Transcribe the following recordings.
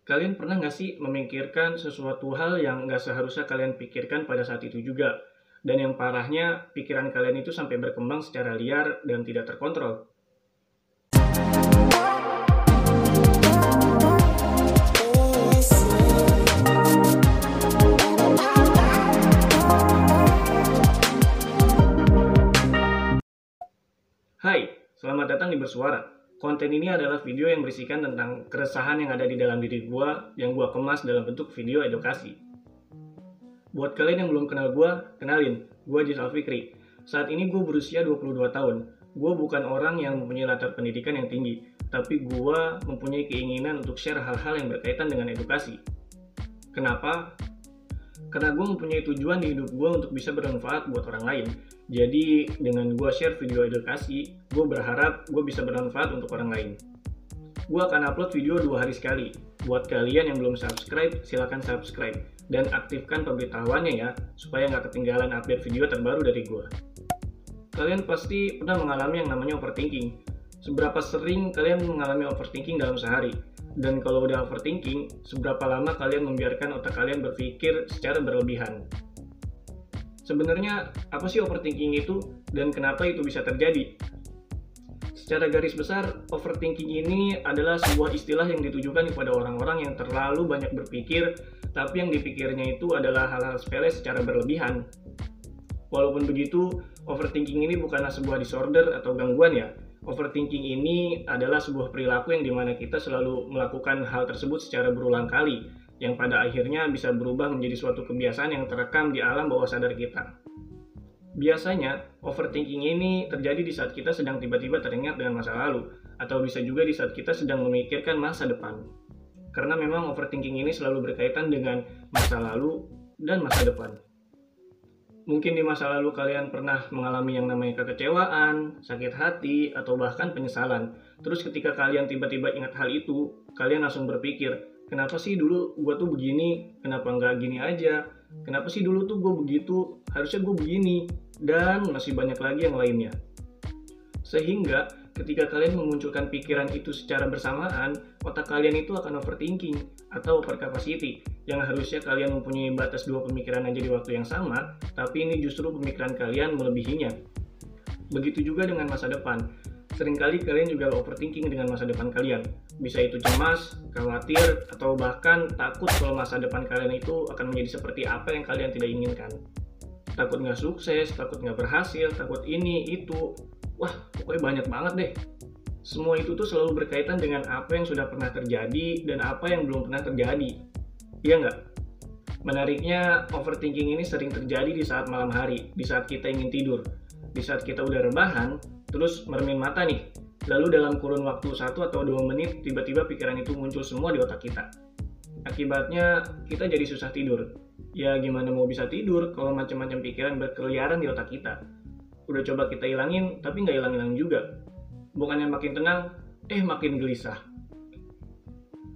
Kalian pernah nggak sih memikirkan sesuatu hal yang nggak seharusnya kalian pikirkan pada saat itu juga? Dan yang parahnya, pikiran kalian itu sampai berkembang secara liar dan tidak terkontrol. Hai, selamat datang di Bersuara. Konten ini adalah video yang berisikan tentang keresahan yang ada di dalam diri gua yang gua kemas dalam bentuk video edukasi. Buat kalian yang belum kenal gua, kenalin, gua Jis Alfikri. Saat ini gua berusia 22 tahun. Gua bukan orang yang mempunyai latar pendidikan yang tinggi, tapi gua mempunyai keinginan untuk share hal-hal yang berkaitan dengan edukasi. Kenapa? Karena gue mempunyai tujuan di hidup gue untuk bisa bermanfaat buat orang lain. Jadi dengan gue share video edukasi, gue berharap gue bisa bermanfaat untuk orang lain. Gue akan upload video dua hari sekali. Buat kalian yang belum subscribe, silahkan subscribe. Dan aktifkan pemberitahuannya ya, supaya nggak ketinggalan update video terbaru dari gue. Kalian pasti pernah mengalami yang namanya overthinking. Seberapa sering kalian mengalami overthinking dalam sehari? Dan kalau udah overthinking, seberapa lama kalian membiarkan otak kalian berpikir secara berlebihan? Sebenarnya apa sih overthinking itu dan kenapa itu bisa terjadi? Secara garis besar, overthinking ini adalah sebuah istilah yang ditujukan kepada orang-orang yang terlalu banyak berpikir, tapi yang dipikirnya itu adalah hal-hal sepele secara berlebihan. Walaupun begitu, overthinking ini bukanlah sebuah disorder atau gangguan ya, Overthinking ini adalah sebuah perilaku yang di mana kita selalu melakukan hal tersebut secara berulang kali, yang pada akhirnya bisa berubah menjadi suatu kebiasaan yang terekam di alam bawah sadar kita. Biasanya, overthinking ini terjadi di saat kita sedang tiba-tiba teringat dengan masa lalu, atau bisa juga di saat kita sedang memikirkan masa depan. Karena memang overthinking ini selalu berkaitan dengan masa lalu dan masa depan. Mungkin di masa lalu kalian pernah mengalami yang namanya kekecewaan, sakit hati, atau bahkan penyesalan. Terus ketika kalian tiba-tiba ingat hal itu, kalian langsung berpikir, kenapa sih dulu gue tuh begini, kenapa nggak gini aja, kenapa sih dulu tuh gue begitu, harusnya gue begini, dan masih banyak lagi yang lainnya. Sehingga ketika kalian memunculkan pikiran itu secara bersamaan, otak kalian itu akan overthinking atau overcapacity, yang harusnya kalian mempunyai batas dua pemikiran aja di waktu yang sama, tapi ini justru pemikiran kalian melebihinya. Begitu juga dengan masa depan. Seringkali kalian juga overthinking dengan masa depan kalian. Bisa itu cemas, khawatir, atau bahkan takut kalau masa depan kalian itu akan menjadi seperti apa yang kalian tidak inginkan. Takut nggak sukses, takut nggak berhasil, takut ini, itu, wah pokoknya banyak banget deh. Semua itu tuh selalu berkaitan dengan apa yang sudah pernah terjadi dan apa yang belum pernah terjadi. Iya nggak? Menariknya overthinking ini sering terjadi di saat malam hari di saat kita ingin tidur. Di saat kita udah rebahan terus mermin mata nih. Lalu dalam kurun waktu satu atau dua menit tiba-tiba pikiran itu muncul semua di otak kita. Akibatnya kita jadi susah tidur. Ya gimana mau bisa tidur kalau macam-macam pikiran berkeliaran di otak kita udah coba kita hilangin tapi nggak hilang-hilang juga. Bukannya makin tenang eh makin gelisah.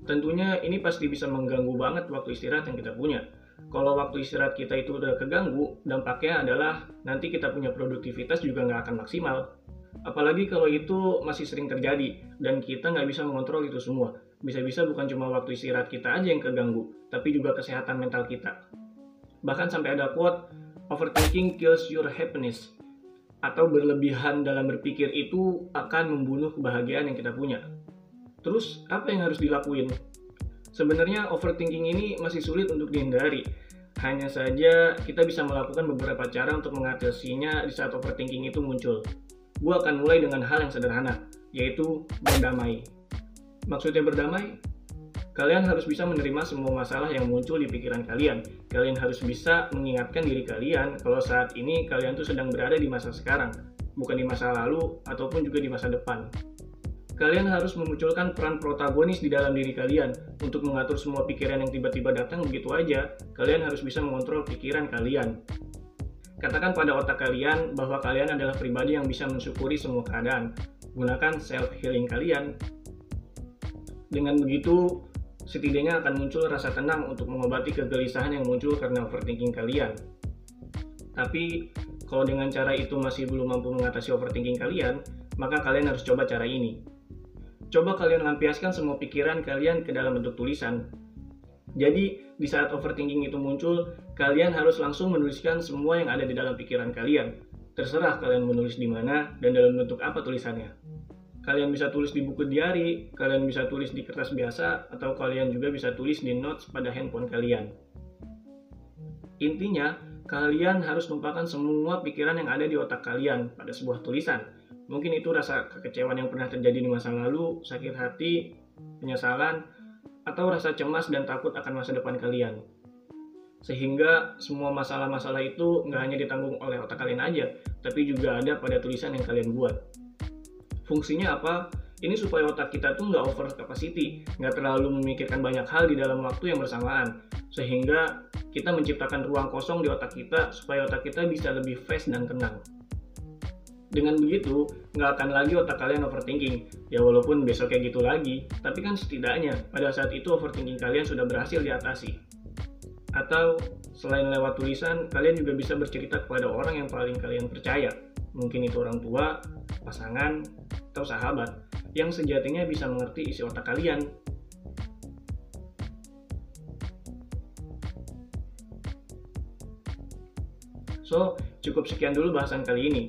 Tentunya ini pasti bisa mengganggu banget waktu istirahat yang kita punya. Kalau waktu istirahat kita itu udah keganggu dampaknya adalah nanti kita punya produktivitas juga nggak akan maksimal. Apalagi kalau itu masih sering terjadi dan kita nggak bisa mengontrol itu semua. Bisa-bisa bukan cuma waktu istirahat kita aja yang keganggu tapi juga kesehatan mental kita. Bahkan sampai ada quote overthinking kills your happiness atau berlebihan dalam berpikir itu akan membunuh kebahagiaan yang kita punya. Terus, apa yang harus dilakuin? Sebenarnya overthinking ini masih sulit untuk dihindari. Hanya saja kita bisa melakukan beberapa cara untuk mengatasinya di saat overthinking itu muncul. Gue akan mulai dengan hal yang sederhana, yaitu berdamai. Maksudnya berdamai? Kalian harus bisa menerima semua masalah yang muncul di pikiran kalian. Kalian harus bisa mengingatkan diri kalian kalau saat ini kalian tuh sedang berada di masa sekarang, bukan di masa lalu ataupun juga di masa depan. Kalian harus memunculkan peran protagonis di dalam diri kalian untuk mengatur semua pikiran yang tiba-tiba datang begitu aja. Kalian harus bisa mengontrol pikiran kalian. Katakan pada otak kalian bahwa kalian adalah pribadi yang bisa mensyukuri semua keadaan. Gunakan self healing kalian. Dengan begitu, setidaknya akan muncul rasa tenang untuk mengobati kegelisahan yang muncul karena overthinking kalian. Tapi, kalau dengan cara itu masih belum mampu mengatasi overthinking kalian, maka kalian harus coba cara ini. coba kalian lampiaskan semua pikiran kalian ke dalam bentuk tulisan. Jadi, di saat overthinking itu muncul, kalian harus langsung menuliskan semua yang ada di dalam pikiran kalian. Terserah kalian menulis di mana dan dalam bentuk apa tulisannya. Kalian bisa tulis di buku diary, kalian bisa tulis di kertas biasa, atau kalian juga bisa tulis di notes pada handphone kalian. Intinya, kalian harus lupakan semua pikiran yang ada di otak kalian pada sebuah tulisan Mungkin itu rasa kekecewaan yang pernah terjadi di masa lalu, sakit hati, penyesalan, atau rasa cemas dan takut akan masa depan kalian. Sehingga semua masalah-masalah itu nggak hanya ditanggung oleh otak kalian aja, tapi juga ada pada tulisan yang kalian buat. Fungsinya apa? Ini supaya otak kita tuh nggak over capacity, nggak terlalu memikirkan banyak hal di dalam waktu yang bersamaan, sehingga kita menciptakan ruang kosong di otak kita supaya otak kita bisa lebih fresh dan tenang. Dengan begitu, nggak akan lagi otak kalian overthinking. Ya walaupun besok kayak gitu lagi, tapi kan setidaknya pada saat itu overthinking kalian sudah berhasil diatasi. Atau selain lewat tulisan, kalian juga bisa bercerita kepada orang yang paling kalian percaya. Mungkin itu orang tua, pasangan, atau sahabat yang sejatinya bisa mengerti isi otak kalian. So, cukup sekian dulu bahasan kali ini.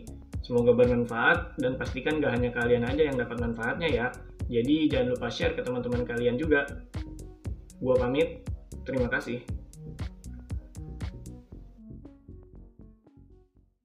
Semoga bermanfaat dan pastikan gak hanya kalian aja yang dapat manfaatnya ya. Jadi jangan lupa share ke teman-teman kalian juga. Gua pamit, terima kasih.